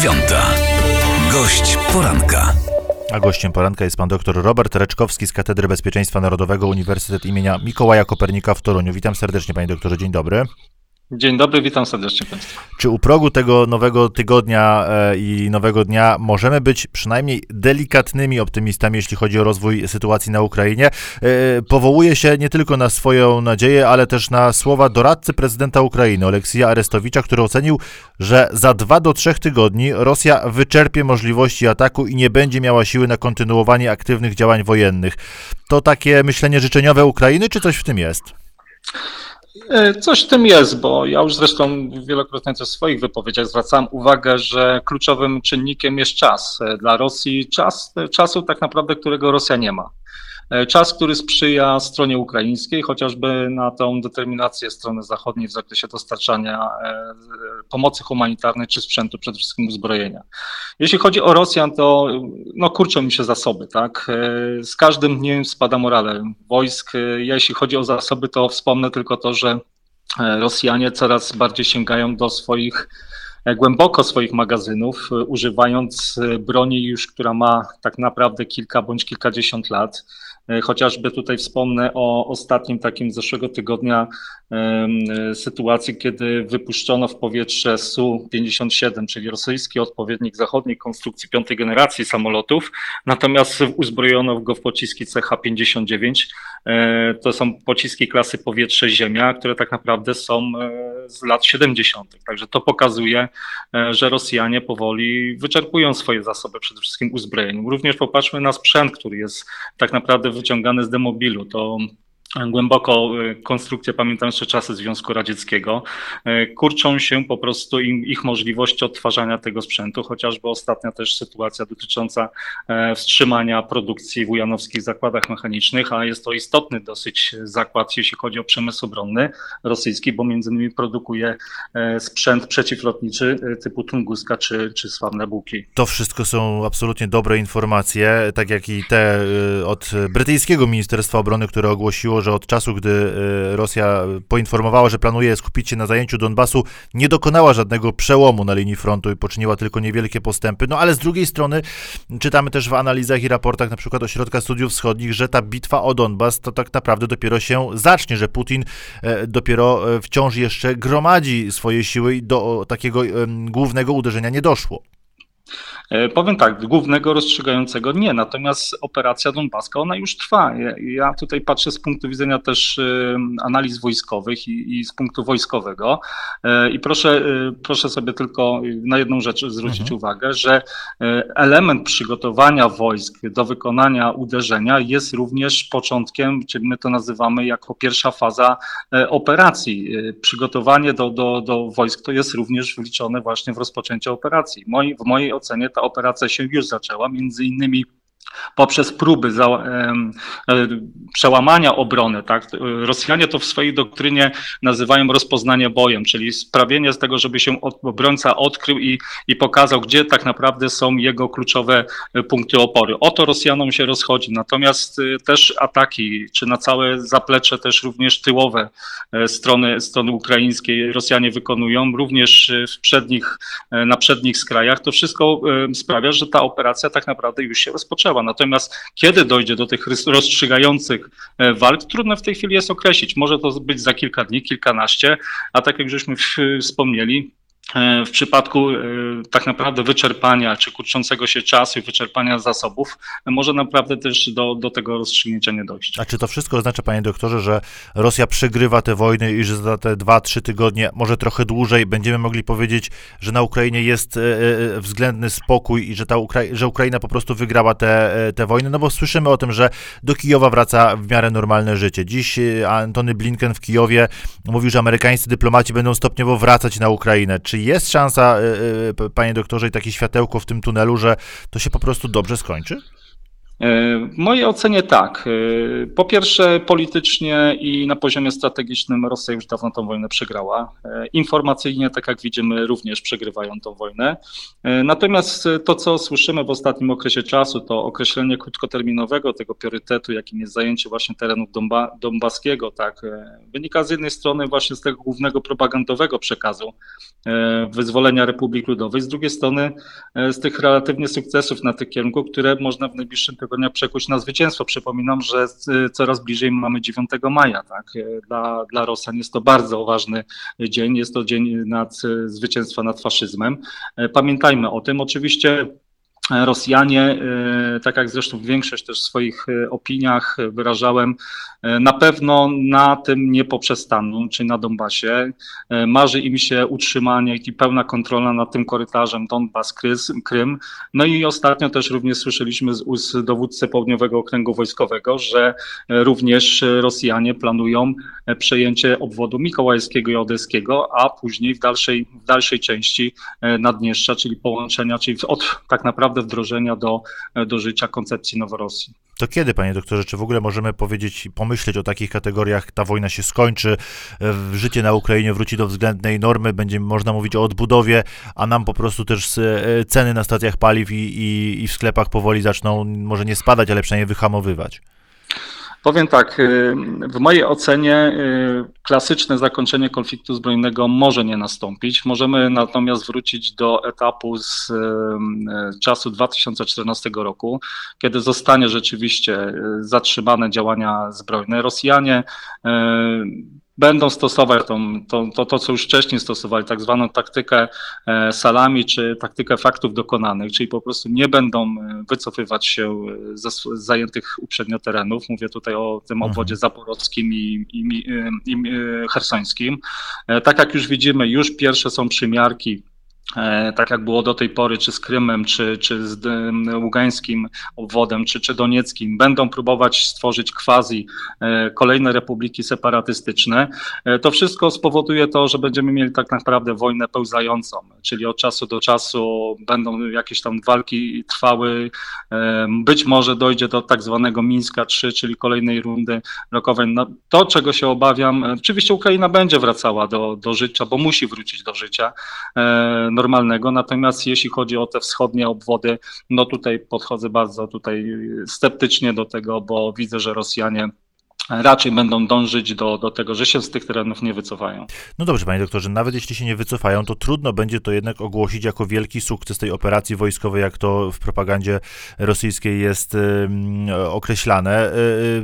dziewiąta. Gość poranka. A gościem poranka jest pan dr Robert Reczkowski z Katedry Bezpieczeństwa Narodowego Uniwersytet imienia Mikołaja Kopernika w Toruniu. Witam serdecznie, panie doktorze, dzień dobry. Dzień dobry, witam serdecznie Państwa. Czy u progu tego nowego tygodnia e, i nowego dnia możemy być przynajmniej delikatnymi optymistami, jeśli chodzi o rozwój sytuacji na Ukrainie? E, powołuje się nie tylko na swoją nadzieję, ale też na słowa doradcy prezydenta Ukrainy, Oleksija Arestowicza, który ocenił, że za dwa do trzech tygodni Rosja wyczerpie możliwości ataku i nie będzie miała siły na kontynuowanie aktywnych działań wojennych. To takie myślenie życzeniowe Ukrainy, czy coś w tym jest? E, coś w tym jest, bo ja już zresztą wielokrotnie też w swoich wypowiedziach zwracałem uwagę, że kluczowym czynnikiem jest czas. E, dla Rosji czas, czasu tak naprawdę, którego Rosja nie ma. E, czas, który sprzyja stronie ukraińskiej, chociażby na tą determinację strony zachodniej w zakresie dostarczania e, pomocy humanitarnej czy sprzętu, przede wszystkim uzbrojenia. Jeśli chodzi o Rosjan, to no, kurczą mi się zasoby, tak? E, z każdym dniem spada morale wojsk. Jeśli chodzi o zasoby, to wspomnę tylko to, że Rosjanie coraz bardziej sięgają do swoich głęboko swoich magazynów, używając broni już, która ma tak naprawdę kilka bądź kilkadziesiąt lat. E, chociażby tutaj wspomnę o ostatnim takim zeszłego tygodnia sytuacji, kiedy wypuszczono w powietrze Su-57, czyli rosyjski odpowiednik zachodniej konstrukcji piątej generacji samolotów, natomiast uzbrojono go w pociski CH-59. E, to są pociski klasy powietrze-ziemia, które tak naprawdę są e, z lat 70. Także to pokazuje, że Rosjanie powoli wyczerpują swoje zasoby, przede wszystkim uzbrojeniem. Również popatrzmy na sprzęt, który jest tak naprawdę wyciągany z demobilu. To głęboko y, konstrukcję, pamiętam jeszcze czasy Związku Radzieckiego, y, kurczą się po prostu im, ich możliwości odtwarzania tego sprzętu, chociażby ostatnia też sytuacja dotycząca e, wstrzymania produkcji w ujanowskich zakładach mechanicznych, a jest to istotny dosyć zakład, jeśli chodzi o przemysł obronny rosyjski, bo między innymi produkuje e, sprzęt przeciwlotniczy e, typu Tunguska czy, czy sławne Buki. To wszystko są absolutnie dobre informacje, tak jak i te od brytyjskiego Ministerstwa Obrony, które ogłosiło, że od czasu, gdy e, Rosja poinformowała, że planuje skupić się na zajęciu Donbasu, nie dokonała żadnego przełomu na linii frontu i poczyniła tylko niewielkie postępy. No ale z drugiej strony czytamy też w analizach i raportach na przykład Ośrodka Studiów Wschodnich, że ta bitwa o Donbas to tak naprawdę dopiero się zacznie, że Putin e, dopiero e, wciąż jeszcze gromadzi swoje siły i do takiego głównego uderzenia nie doszło. E, powiem tak, głównego rozstrzygającego nie, natomiast operacja Donbaska, ona już trwa. Ja tutaj patrzę z punktu widzenia też e, analiz wojskowych i, i z punktu wojskowego e, i proszę, proszę sobie tylko na jedną rzecz zwrócić mhm. uwagę, że element przygotowania wojsk do wykonania uderzenia jest również początkiem, czyli my to nazywamy jako pierwsza faza operacji. Przygotowanie do, do, do wojsk to jest również wliczone właśnie w rozpoczęcie operacji. Moi, w mojej ocenie ta operacja się już zaczęła, między innymi poprzez próby za, e, przełamania obrony. Tak? Rosjanie to w swojej doktrynie nazywają rozpoznanie bojem, czyli sprawienie z tego, żeby się obrońca odkrył i, i pokazał, gdzie tak naprawdę są jego kluczowe e, punkty opory. O to Rosjanom się rozchodzi. Natomiast e, też ataki, czy na całe zaplecze też również tyłowe e, strony, strony ukraińskiej Rosjanie wykonują, również w przednich, na przednich skrajach, to wszystko sprawia, że ta operacja tak naprawdę już się rozpoczęła. Natomiast kiedy dojdzie do tych rozstrzygających e, walk, trudno w tej chwili jest określić. Może to być za kilka dni, kilkanaście, a tak jak żeśmy wspomnieli, w przypadku e, tak naprawdę wyczerpania czy kurczącego się czasu i wyczerpania zasobów może naprawdę też do, do tego rozstrzygnięcia nie dojść. A czy to wszystko oznacza, panie doktorze, że Rosja przegrywa te wojny i że za te dwa, trzy tygodnie, może trochę dłużej, będziemy mogli powiedzieć, że na Ukrainie jest e, względny spokój i że, ta Ukra że Ukraina po prostu wygrała te, te wojny? No bo słyszymy o tym, że do Kijowa wraca w miarę normalne życie. Dziś Antony Blinken w Kijowie mówił, że amerykańscy dyplomaci będą stopniowo wracać na Ukrainę. Czy jest szansa, y, y, panie doktorze, i takie światełko w tym tunelu, że to się po prostu dobrze skończy? W mojej ocenie tak. Po pierwsze, politycznie i na poziomie strategicznym Rosja już dawno tą wojnę przegrała. Informacyjnie, tak jak widzimy, również przegrywają tą wojnę. Natomiast to, co słyszymy w ostatnim okresie czasu, to określenie krótkoterminowego tego priorytetu, jakim jest zajęcie właśnie terenów Dombaskiego, tak, wynika z jednej strony właśnie z tego głównego propagandowego przekazu wyzwolenia Republik Ludowej, z drugiej strony z tych relatywnie sukcesów na tym kierunku, które można w najbliższym przekuć na zwycięstwo. Przypominam, że coraz bliżej mamy 9 maja. Tak? Dla, dla Rosjan jest to bardzo ważny dzień. Jest to dzień nad, zwycięstwa nad faszyzmem. Pamiętajmy o tym. Oczywiście Rosjanie, e, tak jak zresztą większość też w swoich e, opiniach wyrażałem, e, na pewno na tym nie poprzestaną, czyli na Donbasie. Marzy im się utrzymanie i pełna kontrola nad tym korytarzem Donbas, Krym. No i ostatnio też również słyszeliśmy z ust dowódcy Południowego Okręgu Wojskowego, że również Rosjanie planują przejęcie obwodu mikołajskiego i odeskiego, a później w dalszej, w dalszej części Naddniestrza, czyli połączenia, czyli od tak naprawdę wdrożenia do, do życia koncepcji Noworosji. To kiedy, panie doktorze, czy w ogóle możemy powiedzieć, pomyśleć o takich kategoriach, ta wojna się skończy, życie na Ukrainie wróci do względnej normy, będzie można mówić o odbudowie, a nam po prostu też e, ceny na stacjach paliw i, i, i w sklepach powoli zaczną może nie spadać, ale przynajmniej wyhamowywać? Powiem tak, y, w mojej ocenie y, klasyczne zakończenie konfliktu zbrojnego może nie nastąpić. Możemy natomiast wrócić do etapu z y, czasu 2014 roku, kiedy zostanie rzeczywiście zatrzymane działania zbrojne. Rosjanie będą stosować tą, to, to, to, co już wcześniej stosowali, tak zwaną taktykę e, salami czy taktykę faktów dokonanych, czyli po prostu nie będą e, wycofywać się ze z zajętych uprzednio terenów. Mówię tutaj o tym mhm. obwodzie zaporowskim i, i, i, i hersońskim. E, tak jak już widzimy, już pierwsze są przymiarki tak jak było do tej pory, czy z Krymem, czy, czy z Ługańskim obwodem, czy, czy Donieckim, będą próbować stworzyć quasi e, kolejne republiki separatystyczne, e, to wszystko spowoduje to, że będziemy mieli tak naprawdę wojnę pełzającą, czyli od czasu do czasu będą jakieś tam walki trwały, być może dojdzie do tak zwanego Mińska 3, czyli kolejnej rundy rokowej. No, to, czego się obawiam, oczywiście Ukraina będzie wracała do, do życia, bo musi wrócić do życia, normalnego. Natomiast jeśli chodzi o te wschodnie obwody, no tutaj podchodzę bardzo tutaj sceptycznie do tego, bo widzę, że Rosjanie raczej będą dążyć do, do tego, że się z tych terenów nie wycofają. No dobrze, panie doktorze, nawet jeśli się nie wycofają, to trudno będzie to jednak ogłosić jako wielki sukces tej operacji wojskowej, jak to w propagandzie rosyjskiej jest określane. Y,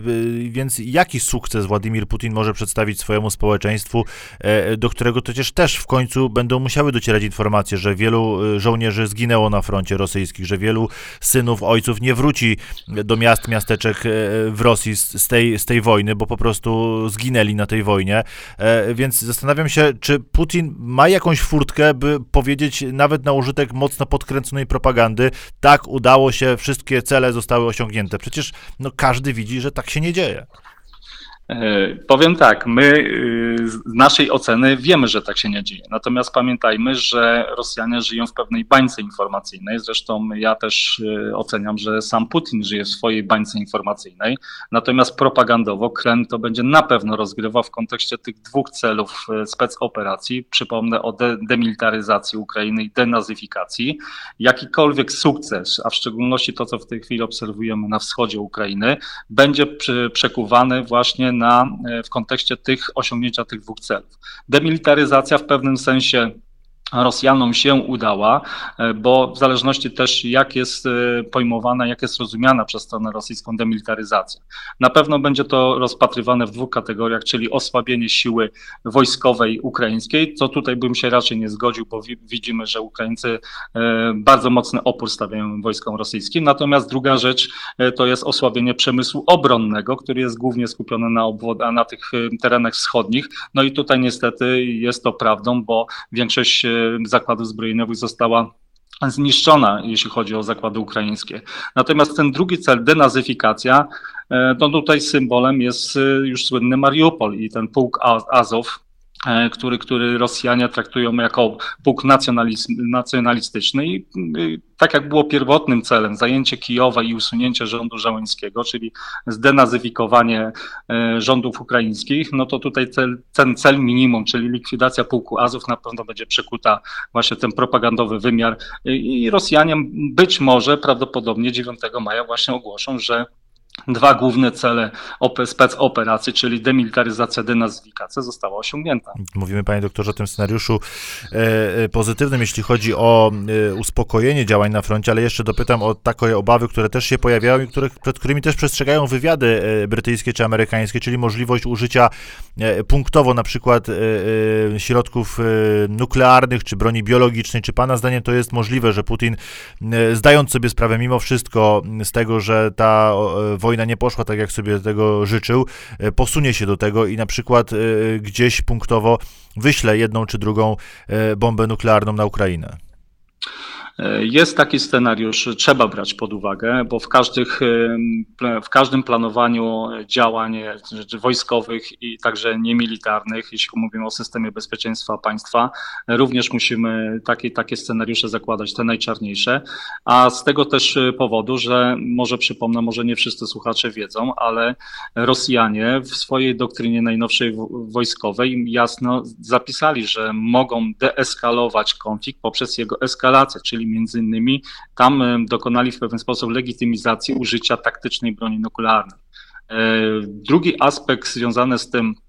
y, więc jaki sukces Władimir Putin może przedstawić swojemu społeczeństwu, e, do którego przecież też w końcu będą musiały docierać informacje, że wielu żołnierzy zginęło na froncie rosyjskich, że wielu synów, ojców nie wróci do miast, miasteczek e, w Rosji z tej, z tej wojny wojny, bo po prostu zginęli na tej wojnie. E, więc zastanawiam się, czy Putin ma jakąś furtkę, by powiedzieć nawet na użytek mocno podkręconej propagandy, tak, udało się, wszystkie cele zostały osiągnięte. Przecież no, każdy widzi, że tak się nie dzieje. E, powiem tak, my y, z naszej oceny wiemy, że tak się nie dzieje. Natomiast pamiętajmy, że Rosjanie żyją w pewnej bańce informacyjnej. Zresztą ja też y, oceniam, że sam Putin żyje w swojej bańce informacyjnej. Natomiast propagandowo Kreml to będzie na pewno rozgrywał w kontekście tych dwóch celów y, specoperacji. Przypomnę o de demilitaryzacji Ukrainy i denazyfikacji. Jakikolwiek sukces, a w szczególności to, co w tej chwili obserwujemy na wschodzie Ukrainy, będzie przekuwany właśnie na, e, w kontekście tych osiągnięcia tych dwóch celów. Demilitaryzacja w pewnym sensie Rosjanom się udała, e, bo w zależności też jak jest e, pojmowana, jak jest rozumiana przez stronę rosyjską demilitaryzacja. Na pewno będzie to rozpatrywane w dwóch kategoriach, czyli osłabienie siły wojskowej ukraińskiej, co tutaj bym się raczej nie zgodził, bo widzimy, że Ukraińcy e, bardzo mocny opór stawiają wojskom rosyjskim. Natomiast druga rzecz to jest osłabienie przemysłu obronnego, który jest głównie skupiony na, obwod- na tych terenach wschodnich. No i tutaj niestety jest to prawdą, bo większość zakładów zbrojeniowych została zniszczona, jeśli chodzi o zakłady ukraińskie. Natomiast ten drugi cel, denazyfikacja, e, no tutaj symbolem jest e, już słynny Mariupol i ten pułk Azow, który, który Rosjanie traktują jako puk nacjonalistyczny i tak jak było pierwotnym celem, zajęcie Kijowa i usunięcie rządu żałęskiego, czyli zdenazyfikowanie e, rządów ukraińskich, no to tutaj cel, ten cel minimum, czyli likwidacja pułku Azów na pewno będzie przekuta właśnie ten propagandowy wymiar. I Rosjanie być może prawdopodobnie 9 maja właśnie ogłoszą, że dwa główne cele specoperacji, czyli demilitaryzacja, denazyfikacja została osiągnięta. Mówimy, panie doktorze, o tym scenariuszu e, e, pozytywnym, jeśli chodzi o e, uspokojenie działań na froncie, ale jeszcze dopytam o takie obawy, które też się pojawiają i których, przed którymi też przestrzegają wywiady brytyjskie czy amerykańskie, czyli możliwość użycia punktowo na przykład środków nuklearnych czy broni biologicznej. Czy pana zdaniem to jest możliwe, że Putin, zdając sobie sprawę mimo wszystko z tego, że ta wojna nie poszła tak, jak sobie tego życzył, e, posunie się do tego i na przykład e, gdzieś punktowo wyśle jedną czy drugą e, bombę nuklearną na Ukrainę. Jest taki scenariusz, trzeba brać pod uwagę, bo w, każdych, w każdym planowaniu działań wojskowych i także niemilitarnych, jeśli mówimy o systemie bezpieczeństwa państwa, również musimy takie, takie scenariusze zakładać, te najczarniejsze. A z tego też powodu, że może przypomnę, może nie wszyscy słuchacze wiedzą, ale Rosjanie w swojej doktrynie najnowszej wojskowej jasno zapisali, że mogą deeskalować konflikt poprzez jego eskalację, czyli między innymi tam dokonali w pewien sposób legitymizacji użycia taktycznej broni nuklearnej. E, drugi aspekt związany z tym, E,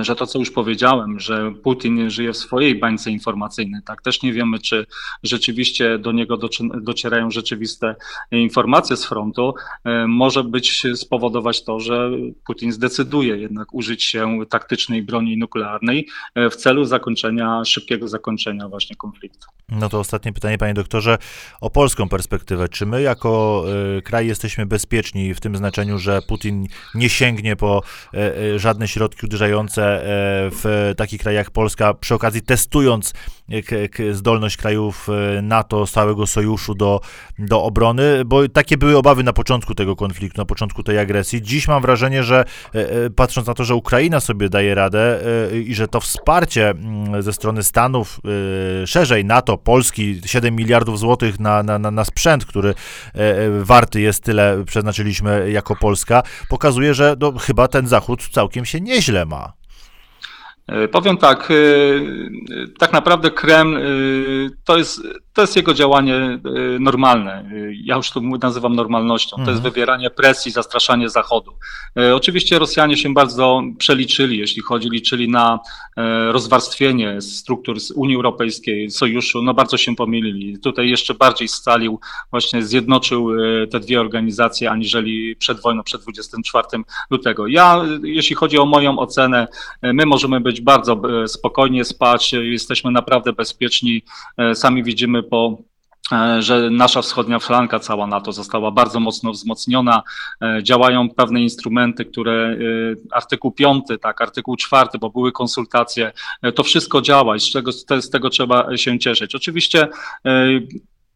że to, co już powiedziałem, że Putin żyje w swojej bańce informacyjnej, tak też nie wiemy, czy rzeczywiście do niego docierają rzeczywiste informacje z frontu, e, może być spowodować to, że Putin zdecyduje jednak użyć się taktycznej broni nuklearnej e, w celu zakończenia, szybkiego zakończenia właśnie konfliktu. No to ostatnie pytanie, panie doktorze, o polską perspektywę. Czy my jako kraj jesteśmy bezpieczni w tym znaczeniu, że Putin nie sięgnie po żadne środki uderzające E, w takich krajach jak Polska, przy okazji testując zdolność krajów e, NATO, całego sojuszu do, do obrony, bo takie były obawy na początku tego konfliktu, na początku tej agresji. Dziś mam wrażenie, że e, patrząc na to, że Ukraina sobie daje radę i że to wsparcie mm, ze strony Stanów, szerzej NATO, Polski, 7 miliardów złotych na, na, na sprzęt, który warty jest tyle, przeznaczyliśmy jako Polska, pokazuje, że no, chyba ten Zachód całkiem się nieźle ma. E, powiem tak, e, e, tak naprawdę Kreml to jest, to jest jego działanie normalne. Ja już to nazywam normalnością. To jest mhm. wywieranie presji, zastraszanie Zachodu. Oczywiście Rosjanie się bardzo przeliczyli, jeśli chodzi, liczyli na rozwarstwienie struktur z Unii Europejskiej, Sojuszu, no bardzo się pomylili. Tutaj jeszcze bardziej scalił, właśnie zjednoczył te dwie organizacje, aniżeli przed wojną, przed 24 lutego. Ja, jeśli chodzi o moją ocenę, my możemy być bardzo e, spokojnie spać, jesteśmy naprawdę bezpieczni. E, sami widzimy po e, że nasza wschodnia flanka cała NATO została bardzo mocno wzmocniona. Działają pewne instrumenty, które artykuł 5, tak, artykuł 4, bo były konsultacje. To wszystko działa i z tego, z tego trzeba się cieszyć. Oczywiście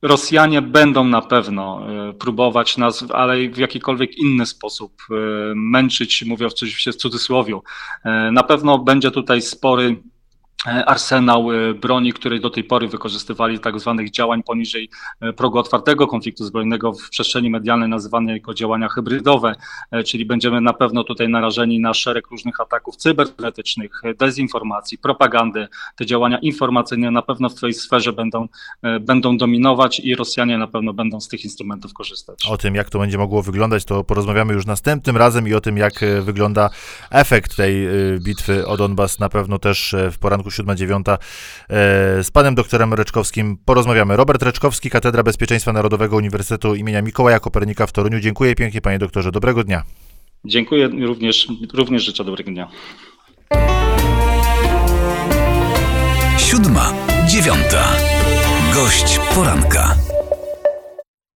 Rosjanie będą na pewno próbować nas, ale w jakikolwiek inny sposób męczyć, mówię w cudzysłowie. Na pewno będzie tutaj spory E, arsenał e, broni, który do tej pory wykorzystywali tak zwanych działań poniżej e, progu otwartego konfliktu zbrojnego w przestrzeni medialnej nazywane jako działania hybrydowe, czyli będziemy na pewno tutaj narażeni na szereg różnych ataków cybernetycznych, dezinformacji, propagandy. Te działania informacyjne na pewno w tej sferze będą, będą dominować i Rosjanie na pewno będą z tych instrumentów korzystać. O tym, jak to będzie mogło wyglądać, to porozmawiamy już następnym razem i o tym, jak wygląda efekt tej bitwy o Donbas na pewno też w poranku 7-9 e, z panem doktorem Reczkowskim porozmawiamy. Robert Reczkowski, Katedra Bezpieczeństwa Narodowego Uniwersytetu imienia Mikołaja Kopernika w Toruniu. Dziękuję pięknie panie doktorze. Dobrego dnia. Dziękuję również, również życzę dobrego dnia. Siódma, dziewiąta. Gość poranka.